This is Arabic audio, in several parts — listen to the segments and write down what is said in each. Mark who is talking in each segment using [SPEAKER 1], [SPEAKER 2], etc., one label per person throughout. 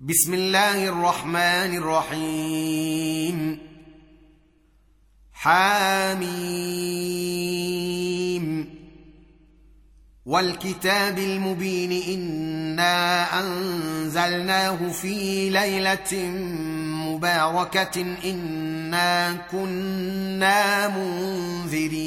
[SPEAKER 1] بسم الله الرحمن الرحيم. حاميم. والكتاب المبين إنا أنزلناه في ليلة مباركة إنا كنا منذرين.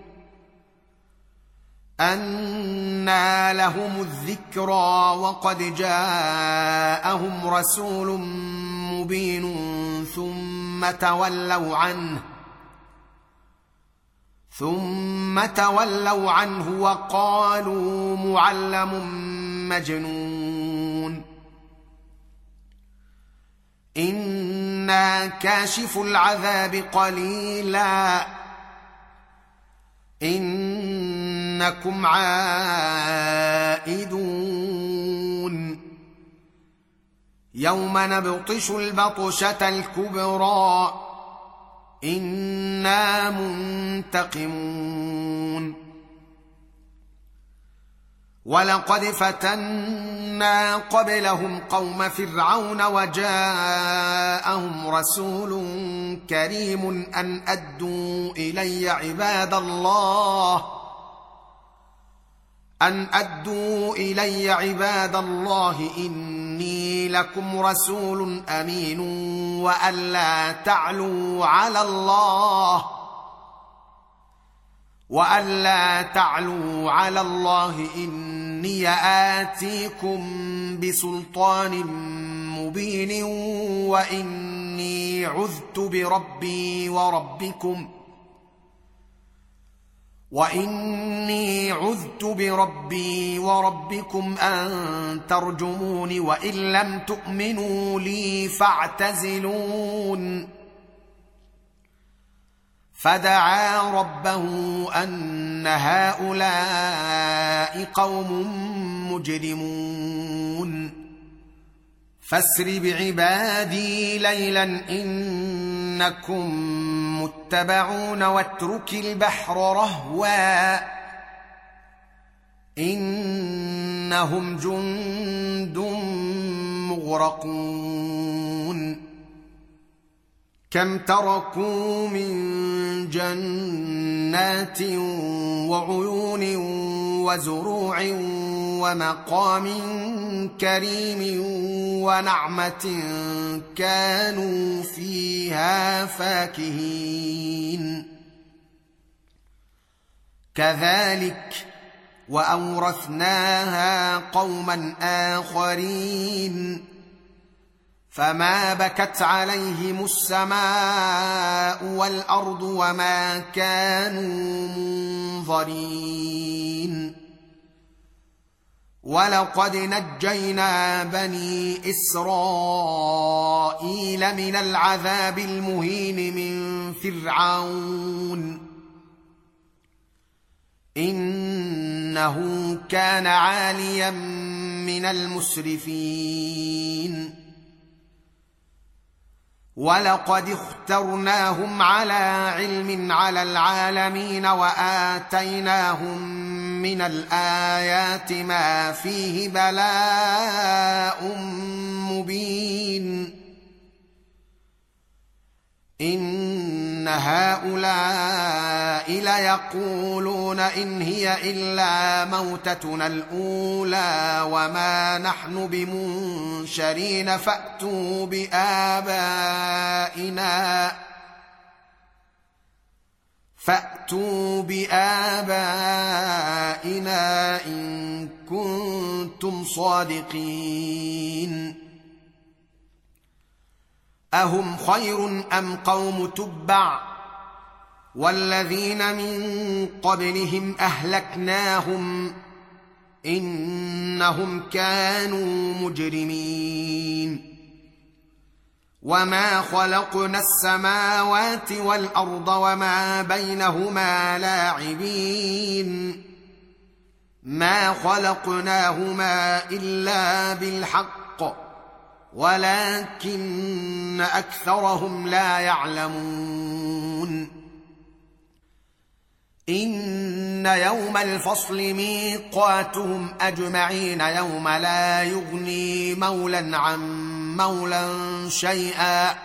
[SPEAKER 1] أنى لهم الذكرى وقد جاءهم رسول مبين ثم تولوا عنه ثم تولوا عنه وقالوا معلم مجنون أنا كاشف العذاب قليلا إنكم عائدون. يوم نبطش البطشة الكبرى إنا منتقمون. ولقد فتنا قبلهم قوم فرعون وجاءهم رسول كريم أن أدوا إلي عباد الله. أن أدوا إلي عباد الله إني لكم رسول أمين والا تعلوا على الله والا تعلوا على الله إني آتيكم بسلطان مبين وإني عذت بربي وربكم واني عذت بربي وربكم ان ترجمون وان لم تؤمنوا لي فاعتزلون فدعا ربه ان هؤلاء قوم مجرمون فاسر بعبادي ليلا انكم متبعون واترك البحر رهوا إنهم جند مغرقون كم تركوا من جنات وعيون وزروع ومقام كريم ونعمة كانوا فيها فاكهين. كذلك وأورثناها قوما آخرين. فما بكت عليهم السماء والأرض وما كانوا منظرين. ولقد نجينا بني اسرائيل من العذاب المهين من فرعون انه كان عاليا من المسرفين ولقد اخترناهم على علم على العالمين واتيناهم من الآيات ما فيه بلاء مبين. إن هؤلاء ليقولون إن هي إلا موتتنا الأولى وما نحن بمنشرين فأتوا بآبائنا. فأتوا بآبائنا إن كنتم صادقين. أهم خير أم قوم تبع والذين من قبلهم أهلكناهم إنهم كانوا مجرمين. وما خلقنا السماوات والارض وما بينهما لاعبين ما خلقناهما الا بالحق ولكن اكثرهم لا يعلمون ان يوم الفصل ميقاتهم اجمعين يوم لا يغني مولا عن مولا شيئا.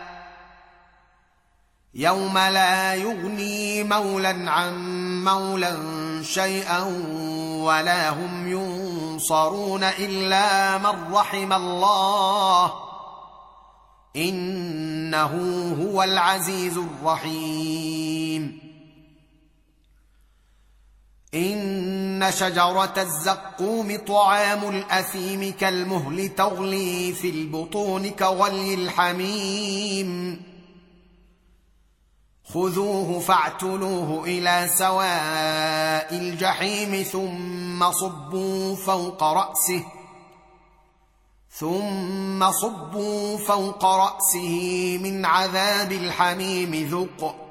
[SPEAKER 1] يوم لا يغني مولا عن مولا شيئا ولا هم ينصرون إلا من رحم الله. إنه هو العزيز الرحيم. ان شجره الزقوم طعام الاثيم كالمهل تغلي في البطون كغلي الحميم خذوه فاعتلوه إلى سواء الجحيم ثم صبوا فوق راسه ثم صبوا فوق راسه من عذاب الحميم ذق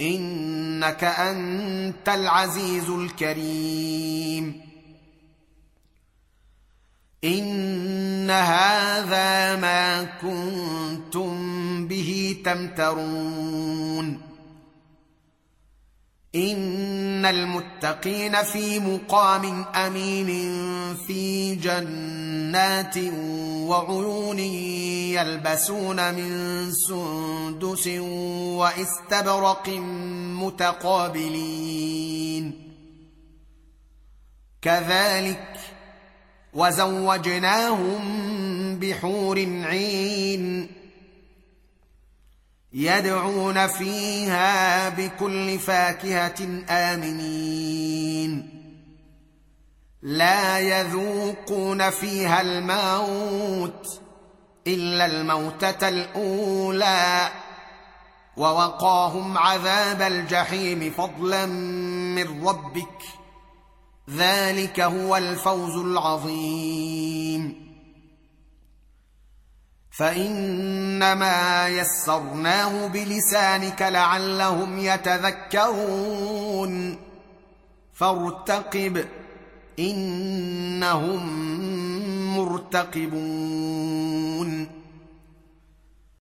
[SPEAKER 1] إنك أنت العزيز الكريم. إن هذا ما كنتم به تمترون. ان المتقين في مقام امين في جنات وعيون يلبسون من سندس واستبرق متقابلين كذلك وزوجناهم بحور عين يدعون فيها بكل فاكهة آمنين. لا يذوقون فيها الموت إلا الموتة الأولى ووقاهم عذاب الجحيم فضلا من ربك. ذلك هو الفوز العظيم. فإنما يسرناه بلسانك لعلهم يتذكرون. فارتقب إنهم مرتقبون.